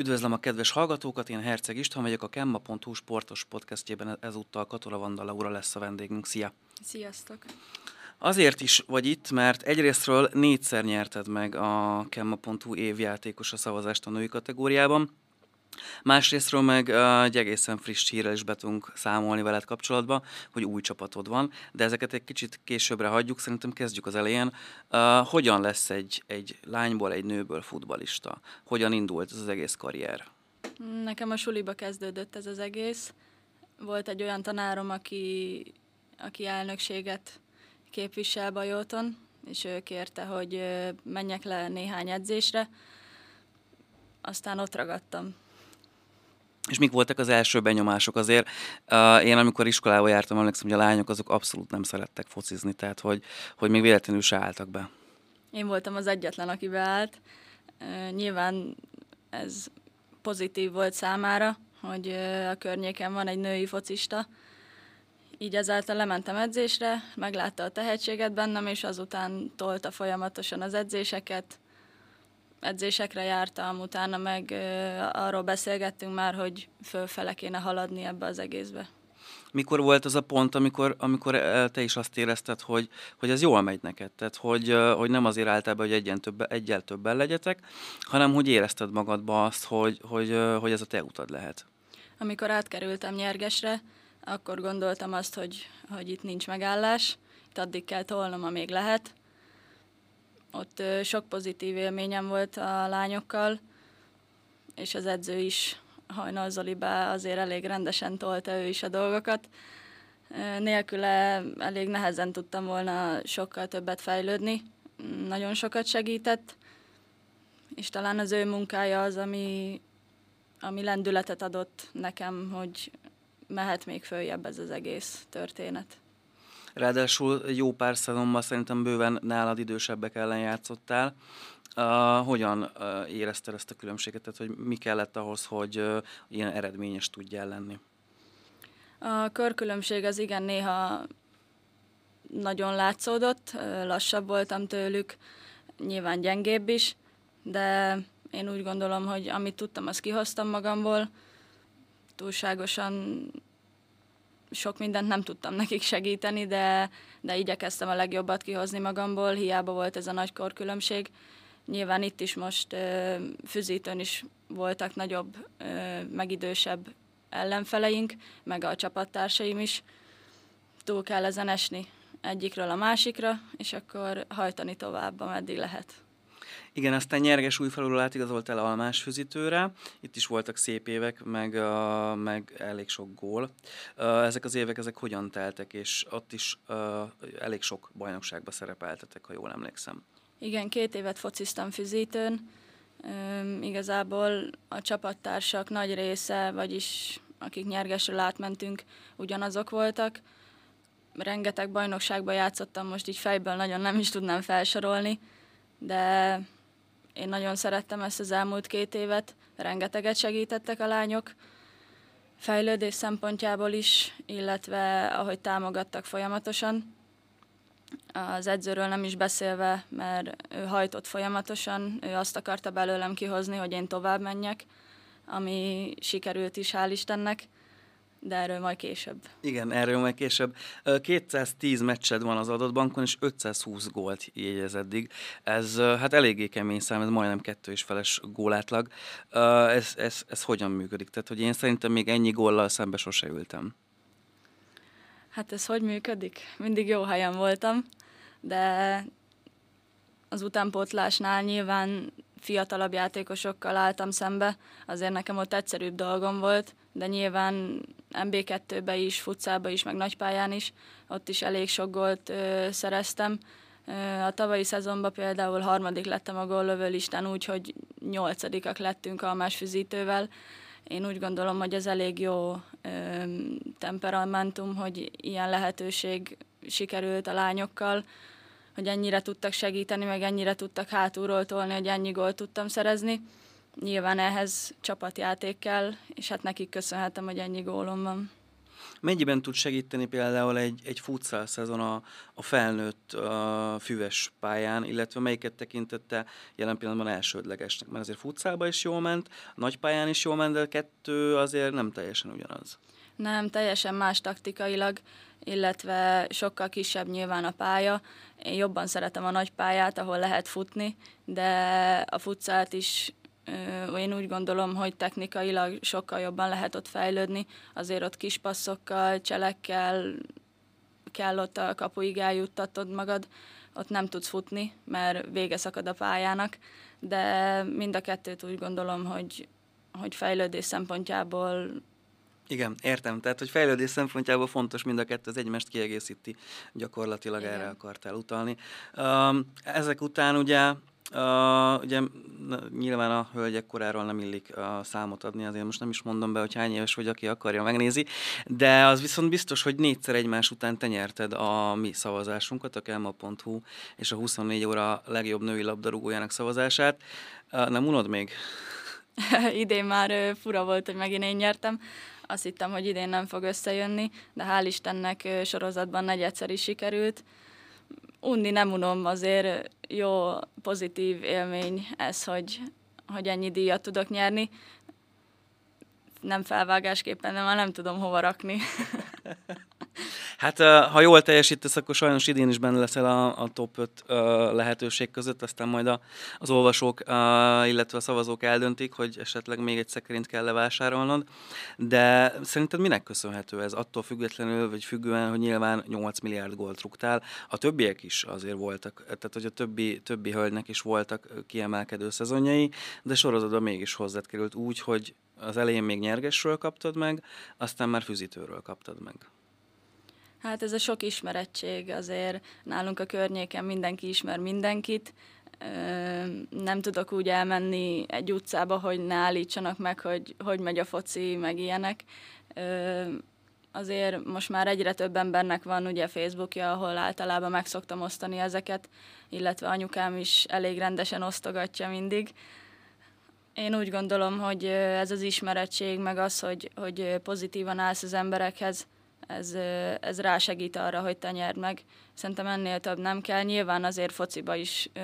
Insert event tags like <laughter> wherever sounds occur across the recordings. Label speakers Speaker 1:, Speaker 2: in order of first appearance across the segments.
Speaker 1: Üdvözlöm a kedves hallgatókat, én Herceg István vagyok, a Kemma.hu sportos podcastjében ezúttal Katola Vanda Laura lesz a vendégünk. Szia!
Speaker 2: Sziasztok!
Speaker 1: Azért is vagy itt, mert egyrésztről négyszer nyerted meg a Kemma.hu évjátékos a szavazást a női kategóriában, Másrésztről meg egy egészen friss hírrel is be tudunk számolni veled kapcsolatban, hogy új csapatod van, de ezeket egy kicsit későbbre hagyjuk, szerintem kezdjük az elején. Hogyan lesz egy, egy lányból, egy nőből futbalista? Hogyan indult ez az egész karrier?
Speaker 2: Nekem a suliba kezdődött ez az egész. Volt egy olyan tanárom, aki, aki elnökséget képvisel Bajóton, és ő kérte, hogy menjek le néhány edzésre. Aztán ott ragadtam
Speaker 1: és mik voltak az első benyomások azért? Uh, én amikor iskolába jártam, emlékszem, hogy a lányok azok abszolút nem szerettek focizni, tehát hogy, hogy még véletlenül se álltak be.
Speaker 2: Én voltam az egyetlen, aki beállt. Uh, nyilván ez pozitív volt számára, hogy uh, a környéken van egy női focista. Így ezáltal lementem edzésre, meglátta a tehetséget bennem, és azután tolta folyamatosan az edzéseket, edzésekre jártam, utána meg arról beszélgettünk már, hogy fölfele kéne haladni ebbe az egészbe.
Speaker 1: Mikor volt az a pont, amikor, amikor te is azt érezted, hogy, hogy ez jól megy neked? Tehát, hogy, hogy nem azért álltál be, hogy egyen több, egyel többen legyetek, hanem hogy érezted magadba azt, hogy, hogy, hogy ez a te utad lehet?
Speaker 2: Amikor átkerültem nyergesre, akkor gondoltam azt, hogy, hogy itt nincs megállás, itt addig kell tolnom, amíg lehet, ott sok pozitív élményem volt a lányokkal, és az edző is Hajnal Zolibá azért elég rendesen tolta ő is a dolgokat. Nélküle elég nehezen tudtam volna sokkal többet fejlődni, nagyon sokat segített, és talán az ő munkája az, ami, ami lendületet adott nekem, hogy mehet még följebb ez az egész történet.
Speaker 1: Ráadásul jó pár szezonban szerintem bőven nálad idősebbek ellen játszottál. Uh, hogyan uh, érezted ezt a különbséget? Tehát, hogy mi kellett ahhoz, hogy uh, ilyen eredményes tudjál lenni?
Speaker 2: A körkülönbség az igen néha nagyon látszódott, lassabb voltam tőlük, nyilván gyengébb is, de én úgy gondolom, hogy amit tudtam, azt kihoztam magamból. Túlságosan sok mindent nem tudtam nekik segíteni, de, de igyekeztem a legjobbat kihozni magamból, hiába volt ez a nagy korkülönbség. Nyilván itt is most ö, füzítőn is voltak nagyobb, megidősebb ellenfeleink, meg a csapattársaim is. Túl kell ezen esni egyikről a másikra, és akkor hajtani tovább, ameddig lehet.
Speaker 1: Igen, aztán nyerges újfaluról átigazoltál Almás főzítőre, itt is voltak szép évek, meg, uh, meg elég sok gól. Uh, ezek az évek, ezek hogyan teltek, és ott is uh, elég sok bajnokságba szerepeltetek, ha jól emlékszem.
Speaker 2: Igen, két évet fociztam füzítőn. Um, igazából a csapattársak nagy része, vagyis akik nyergesről átmentünk, ugyanazok voltak. Rengeteg bajnokságba játszottam, most így fejből nagyon nem is tudnám felsorolni, de én nagyon szerettem ezt az elmúlt két évet, rengeteget segítettek a lányok, fejlődés szempontjából is, illetve ahogy támogattak folyamatosan. Az edzőről nem is beszélve, mert ő hajtott folyamatosan, ő azt akarta belőlem kihozni, hogy én tovább menjek, ami sikerült is, hál' Istennek de erről majd később.
Speaker 1: Igen, erről majd később. 210 meccsed van az adatbankon, és 520 gólt jegyez eddig. Ez hát eléggé kemény szám, ez majdnem kettő és feles gólátlag. Ez, ez, ez hogyan működik? Tehát, hogy én szerintem még ennyi góllal szembe sose ültem.
Speaker 2: Hát ez hogy működik? Mindig jó helyen voltam, de az utánpótlásnál nyilván fiatalabb játékosokkal álltam szembe, azért nekem ott egyszerűbb dolgom volt, de nyilván MB2-be is, futszába is, meg nagypályán is, ott is elég sok gólt ö, szereztem. A tavalyi szezonban például harmadik lettem a góllövő listán úgy, hogy nyolcadikak lettünk a más füzítővel. Én úgy gondolom, hogy ez elég jó ö, temperamentum, hogy ilyen lehetőség sikerült a lányokkal, hogy ennyire tudtak segíteni, meg ennyire tudtak hátulról tolni, hogy ennyi gólt tudtam szerezni. Nyilván ehhez csapatjáték kell, és hát nekik köszönhetem, hogy ennyi gólom van.
Speaker 1: Mennyiben tud segíteni például egy, egy futsal szezon a, a felnőtt a füves pályán, illetve melyiket tekintette jelen pillanatban elsődlegesnek? Mert azért futszálba is jól ment, nagy pályán is jól ment, de kettő azért nem teljesen ugyanaz.
Speaker 2: Nem, teljesen más taktikailag, illetve sokkal kisebb nyilván a pálya. Én jobban szeretem a nagy pályát, ahol lehet futni, de a futszált is én úgy gondolom, hogy technikailag sokkal jobban lehet ott fejlődni, azért ott kis passzokkal, cselekkel kell ott a kapuig eljuttatod magad, ott nem tudsz futni, mert vége szakad a pályának, de mind a kettőt úgy gondolom, hogy, hogy fejlődés szempontjából
Speaker 1: igen, értem. Tehát, hogy fejlődés szempontjából fontos mind a kettő, az egymást kiegészíti, gyakorlatilag Igen. erre akartál utalni. Ezek után ugye Uh, ugye nyilván a hölgyek koráról nem illik uh, számot adni, azért most nem is mondom be, hogy hány éves vagy, aki akarja, megnézi, de az viszont biztos, hogy négyszer egymás után te nyerted a mi szavazásunkat, a kelma.hu és a 24 óra legjobb női labdarúgójának szavazását. Uh, nem unod még? <laughs>
Speaker 2: idén már uh, fura volt, hogy megint én nyertem. Azt hittem, hogy idén nem fog összejönni, de hál' Istennek uh, sorozatban negyedszer is sikerült unni nem unom, azért jó, pozitív élmény ez, hogy, hogy ennyi díjat tudok nyerni. Nem felvágásképpen, de már nem tudom hova rakni. <laughs>
Speaker 1: Hát ha jól teljesítesz, akkor sajnos idén is benne leszel a, a top 5 lehetőség között, aztán majd a, az olvasók, illetve a szavazók eldöntik, hogy esetleg még egy szekrényt kell levásárolnod. De szerinted minek köszönhető ez? Attól függetlenül, vagy függően, hogy nyilván 8 milliárd gólt rúgtál. A többiek is azért voltak, tehát hogy a többi, többi hölgynek is voltak kiemelkedő szezonjai, de sorozatban mégis hozzád került úgy, hogy az elején még nyergesről kaptad meg, aztán már füzitőről kaptad meg.
Speaker 2: Hát ez a sok ismerettség azért nálunk a környéken mindenki ismer mindenkit, nem tudok úgy elmenni egy utcába, hogy ne állítsanak meg, hogy hogy megy a foci, meg ilyenek. Azért most már egyre több embernek van ugye Facebookja, ahol általában meg szoktam osztani ezeket, illetve anyukám is elég rendesen osztogatja mindig. Én úgy gondolom, hogy ez az ismerettség, meg az, hogy, hogy pozitívan állsz az emberekhez, ez, ez rásegít arra, hogy te nyerd meg. Szerintem ennél több nem kell. Nyilván azért fociba is ö,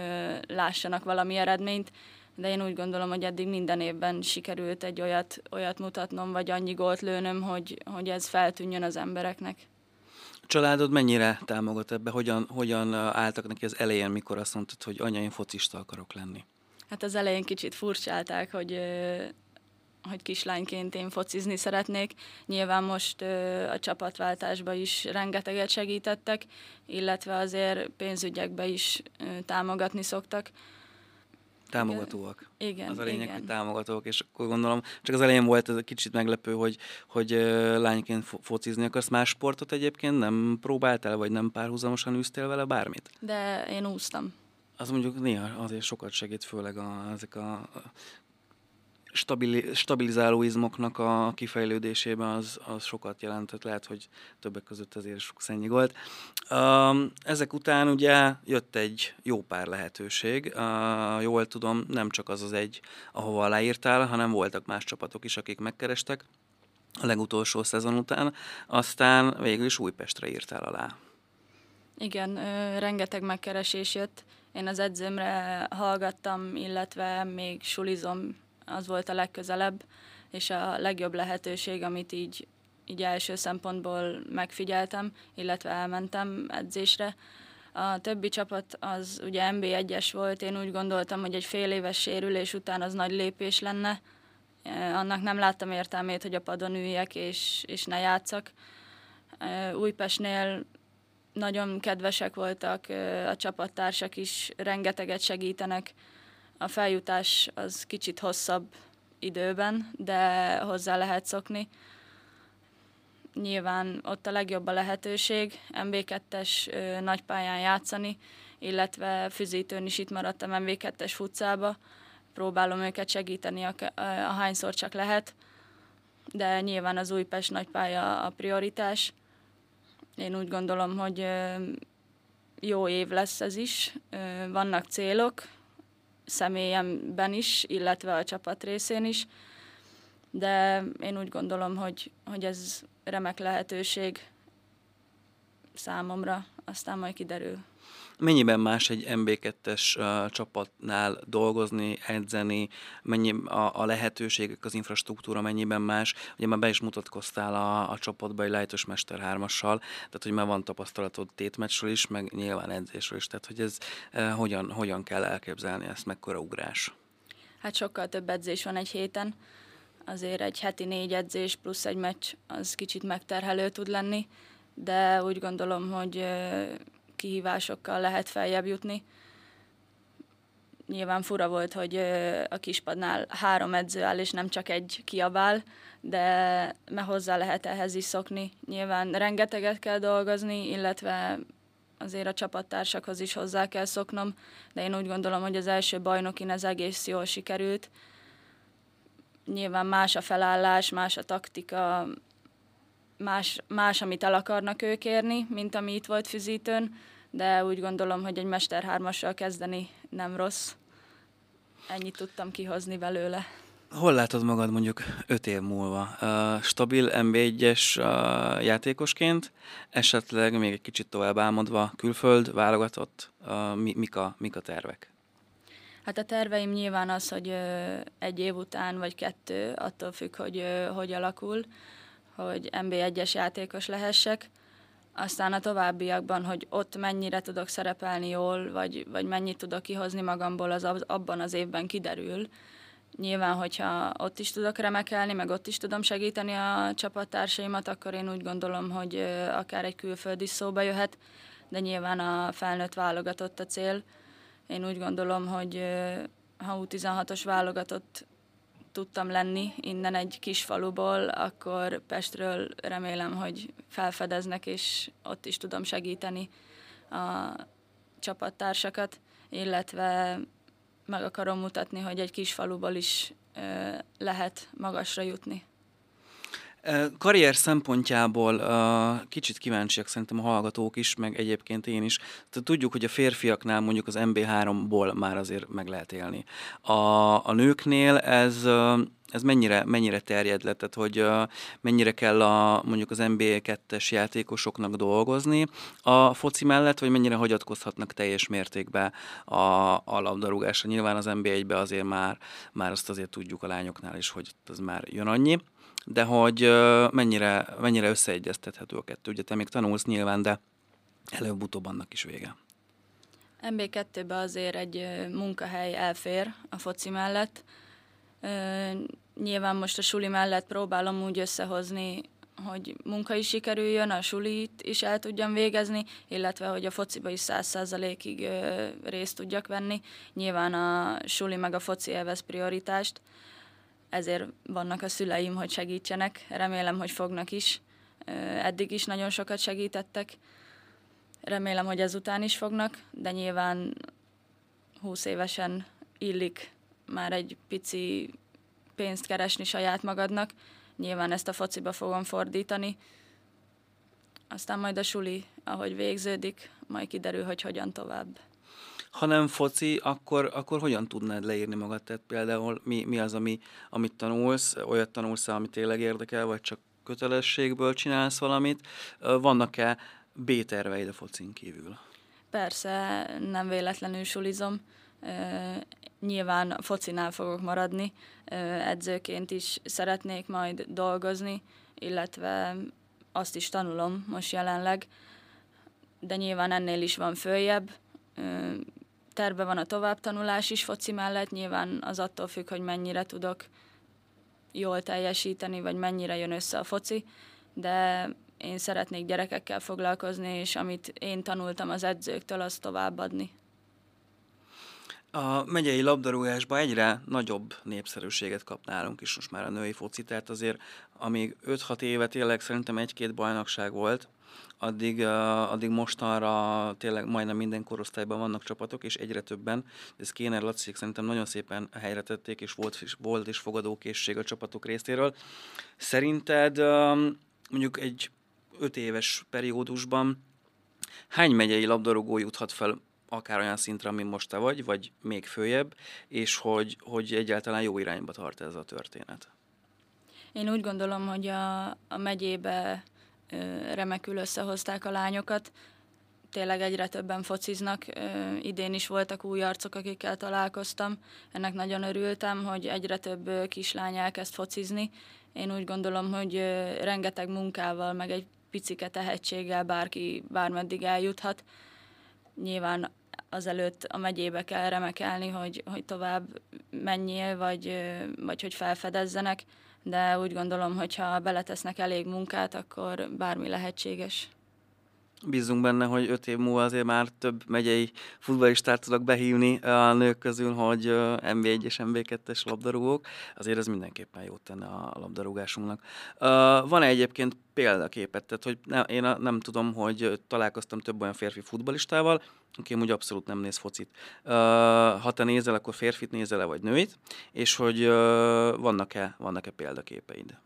Speaker 2: lássanak valami eredményt, de én úgy gondolom, hogy eddig minden évben sikerült egy olyat, olyat mutatnom, vagy annyi gólt lőnöm, hogy, hogy ez feltűnjön az embereknek.
Speaker 1: A családod mennyire támogat ebbe? Hogyan, hogyan álltak neki az elején, mikor azt mondtad, hogy anya, én focista akarok lenni?
Speaker 2: Hát az elején kicsit furcsálták, hogy hogy kislányként én focizni szeretnék. Nyilván most ö, a csapatváltásba is rengeteget segítettek, illetve azért pénzügyekbe is ö, támogatni szoktak.
Speaker 1: Támogatóak.
Speaker 2: Igen,
Speaker 1: Az a lényeg,
Speaker 2: igen.
Speaker 1: hogy támogatóak, és akkor gondolom, csak az elején volt ez kicsit meglepő, hogy, hogy lányként fo- focizni akarsz más sportot egyébként, nem próbáltál, vagy nem párhuzamosan űztél vele bármit?
Speaker 2: De én úsztam.
Speaker 1: Az mondjuk néha azért sokat segít, főleg a, ezek a stabili, stabilizáló izmoknak a kifejlődésében az, az sokat jelentett, lehet, hogy többek között azért sok szennyi volt. Ezek után ugye jött egy jó pár lehetőség, jól tudom, nem csak az az egy, ahova aláírtál, hanem voltak más csapatok is, akik megkerestek a legutolsó szezon után, aztán végül is Újpestre írtál alá.
Speaker 2: Igen, rengeteg megkeresés jött. Én az edzőmre hallgattam, illetve még sulizom az volt a legközelebb, és a legjobb lehetőség, amit így, így első szempontból megfigyeltem, illetve elmentem edzésre. A többi csapat az ugye MB1-es volt, én úgy gondoltam, hogy egy fél éves sérülés után az nagy lépés lenne. Annak nem láttam értelmét, hogy a padon üljek és, és ne játszak. Újpestnél nagyon kedvesek voltak, a csapattársak is rengeteget segítenek, a feljutás az kicsit hosszabb időben, de hozzá lehet szokni. Nyilván ott a legjobb a lehetőség MB2-es nagypályán játszani, illetve füzítőn is itt maradtam MB2-es futcába. Próbálom őket segíteni, a, hányszor csak lehet, de nyilván az Újpest nagypálya a prioritás. Én úgy gondolom, hogy jó év lesz ez is, vannak célok, személyemben is, illetve a csapat részén is. de én úgy gondolom, hogy, hogy ez remek lehetőség számomra, aztán majd kiderül.
Speaker 1: Mennyiben más egy MB2-es uh, csapatnál dolgozni, edzeni, mennyi a, a lehetőségek, az infrastruktúra mennyiben más? Ugye már be is mutatkoztál a, a csapatba egy Lájtos Mester 3-assal, tehát hogy már van tapasztalatod tétmeccsről is, meg nyilván edzésről is, tehát hogy ez uh, hogyan, hogyan kell elképzelni ezt, mekkora ugrás?
Speaker 2: Hát sokkal több edzés van egy héten, azért egy heti négy edzés plusz egy meccs az kicsit megterhelő tud lenni, de úgy gondolom, hogy kihívásokkal lehet feljebb jutni. Nyilván fura volt, hogy a kispadnál három edző áll, és nem csak egy kiabál, de mert hozzá lehet ehhez is szokni. Nyilván rengeteget kell dolgozni, illetve azért a csapattársakhoz is hozzá kell szoknom, de én úgy gondolom, hogy az első bajnokin ez egész jól sikerült. Nyilván más a felállás, más a taktika, más, más, amit el akarnak ők érni, mint ami itt volt Füzítőn, de úgy gondolom, hogy egy Mester 3 kezdeni nem rossz. Ennyit tudtam kihozni belőle.
Speaker 1: Hol látod magad mondjuk öt év múlva? Uh, stabil MB1-es uh, játékosként, esetleg még egy kicsit tovább álmodva külföld, válogatott, uh, mi, mik, a, mik a tervek?
Speaker 2: Hát a terveim nyilván az, hogy egy év után vagy kettő, attól függ, hogy hogy alakul, hogy MB1-es játékos lehessek. Aztán a továbbiakban, hogy ott mennyire tudok szerepelni jól, vagy, vagy mennyit tudok kihozni magamból, az abban az évben kiderül. Nyilván, hogyha ott is tudok remekelni, meg ott is tudom segíteni a csapattársaimat, akkor én úgy gondolom, hogy akár egy külföld is szóba jöhet, de nyilván a felnőtt válogatott a cél. Én úgy gondolom, hogy ha U16-os válogatott tudtam lenni innen egy kis faluból, akkor Pestről remélem, hogy felfedeznek, és ott is tudom segíteni a csapattársakat, illetve meg akarom mutatni, hogy egy kis faluból is lehet magasra jutni.
Speaker 1: Karrier szempontjából kicsit kíváncsiak szerintem a hallgatók is, meg egyébként én is. Tehát tudjuk, hogy a férfiaknál mondjuk az MB3-ból már azért meg lehet élni. A, a nőknél ez, ez mennyire, mennyire terjed le, tehát hogy mennyire kell a, mondjuk az MB2-es játékosoknak dolgozni a foci mellett, vagy mennyire hagyatkozhatnak teljes mértékben a, a labdarúgásra. Nyilván az MB1-be azért már, már azt azért tudjuk a lányoknál is, hogy az már jön annyi de hogy mennyire, mennyire összeegyeztethető a kettő. Ugye te még tanulsz nyilván, de előbb-utóbb annak is vége.
Speaker 2: MB2-be azért egy munkahely elfér a foci mellett. Nyilván most a suli mellett próbálom úgy összehozni, hogy munka is sikerüljön, a sulit is el tudjam végezni, illetve hogy a fociba is száz százalékig részt tudjak venni. Nyilván a suli meg a foci elvesz prioritást, ezért vannak a szüleim, hogy segítsenek. Remélem, hogy fognak is. Eddig is nagyon sokat segítettek. Remélem, hogy ezután is fognak, de nyilván 20 évesen illik már egy pici pénzt keresni saját magadnak. Nyilván ezt a fociba fogom fordítani. Aztán majd a suli, ahogy végződik, majd kiderül, hogy hogyan tovább
Speaker 1: ha nem foci, akkor, akkor hogyan tudnád leírni magad? Tehát például mi, mi az, ami, amit tanulsz, olyat tanulsz, ami tényleg érdekel, vagy csak kötelességből csinálsz valamit? Vannak-e B-terveid a focin kívül?
Speaker 2: Persze, nem véletlenül sulizom. Nyilván focinál fogok maradni, edzőként is szeretnék majd dolgozni, illetve azt is tanulom most jelenleg, de nyilván ennél is van följebb terve van a továbbtanulás is foci mellett, nyilván az attól függ, hogy mennyire tudok jól teljesíteni, vagy mennyire jön össze a foci, de én szeretnék gyerekekkel foglalkozni, és amit én tanultam az edzőktől, azt továbbadni.
Speaker 1: A megyei labdarúgásban egyre nagyobb népszerűséget kap nálunk is most már a női foci, tehát azért amíg 5-6 éve tényleg szerintem egy-két bajnokság volt, addig, addig mostanra tényleg majdnem minden korosztályban vannak csapatok, és egyre többen. Ez Kéner Laciék szerintem nagyon szépen helyre tették, és volt, és volt is fogadókészség a csapatok részéről. Szerinted mondjuk egy öt éves periódusban hány megyei labdarúgó juthat fel akár olyan szintre, amin most te vagy, vagy még följebb, és hogy, hogy egyáltalán jó irányba tart ez a történet?
Speaker 2: Én úgy gondolom, hogy a, a megyébe remekül összehozták a lányokat, tényleg egyre többen fociznak. Idén is voltak új arcok, akikkel találkoztam. Ennek nagyon örültem, hogy egyre több kislány elkezd focizni. Én úgy gondolom, hogy rengeteg munkával, meg egy picike tehetséggel bárki bármeddig eljuthat. Nyilván azelőtt a megyébe kell remekelni, hogy, hogy tovább menjél, vagy, vagy hogy felfedezzenek, de úgy gondolom, hogy ha beletesznek elég munkát, akkor bármi lehetséges
Speaker 1: bízunk benne, hogy öt év múlva azért már több megyei futballistát tudok behívni a nők közül, hogy MB1 és MB2-es labdarúgók. Azért ez mindenképpen jót tenne a labdarúgásunknak. Van-e egyébként példaképet? Tehát, hogy ne, én nem tudom, hogy találkoztam több olyan férfi futballistával, aki amúgy abszolút nem néz focit. Ha te nézel, akkor férfit nézel-e, vagy nőit, és hogy vannak-e, vannak-e példaképeid?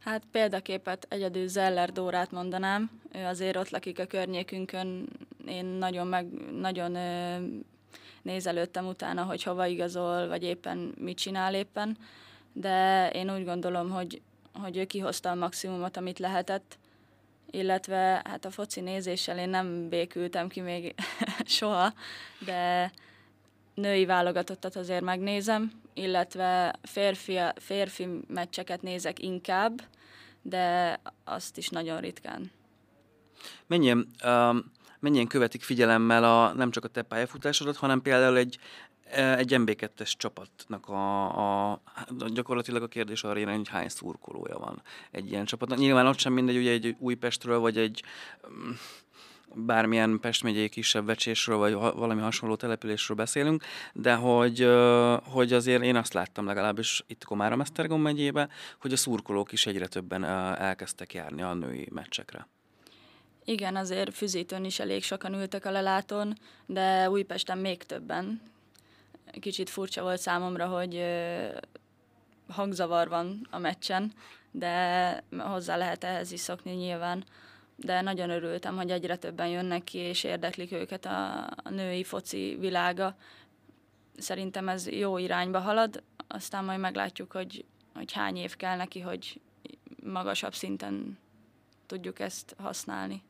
Speaker 2: Hát példaképet egyedül Zeller Dórát mondanám. Ő azért ott lakik a környékünkön. Én nagyon, meg, nagyon nézelődtem utána, hogy hova igazol, vagy éppen mit csinál éppen. De én úgy gondolom, hogy, hogy ő kihozta a maximumot, amit lehetett. Illetve hát a foci nézéssel én nem békültem ki még <laughs> soha, de női válogatottat azért megnézem, illetve férfi, férfi meccseket nézek inkább, de azt is nagyon ritkán.
Speaker 1: Mennyien, uh, mennyien követik figyelemmel a, nem csak a te pályafutásodat, hanem például egy, e, egy MB2-es csapatnak a, a, gyakorlatilag a kérdés arra jön, hogy hány szurkolója van egy ilyen csapatnak. Nyilván ott sem mindegy, ugye egy Újpestről, vagy egy um, bármilyen Pest megyei kisebb vecsésről, vagy valami hasonló településről beszélünk, de hogy, hogy azért én azt láttam legalábbis itt Komárom-Esztergom megyébe, hogy a szurkolók is egyre többen elkezdtek járni a női meccsekre.
Speaker 2: Igen, azért Füzítőn is elég sokan ültek a lelátón, de Újpesten még többen. Kicsit furcsa volt számomra, hogy hangzavar van a meccsen, de hozzá lehet ehhez is szokni nyilván de nagyon örültem, hogy egyre többen jönnek ki, és érdeklik őket a, a női foci világa. Szerintem ez jó irányba halad, aztán majd meglátjuk, hogy, hogy hány év kell neki, hogy magasabb szinten tudjuk ezt használni.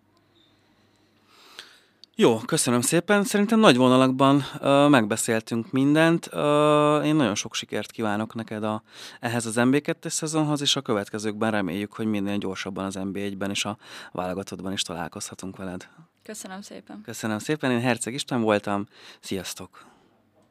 Speaker 1: Jó, köszönöm szépen. Szerintem nagy vonalakban uh, megbeszéltünk mindent. Uh, én nagyon sok sikert kívánok neked a, ehhez az MB2 szezonhoz, és a következőkben reméljük, hogy minél gyorsabban az MB1-ben és a válogatottban is találkozhatunk veled.
Speaker 2: Köszönöm szépen.
Speaker 1: Köszönöm szépen. Én Herceg István voltam. Sziasztok!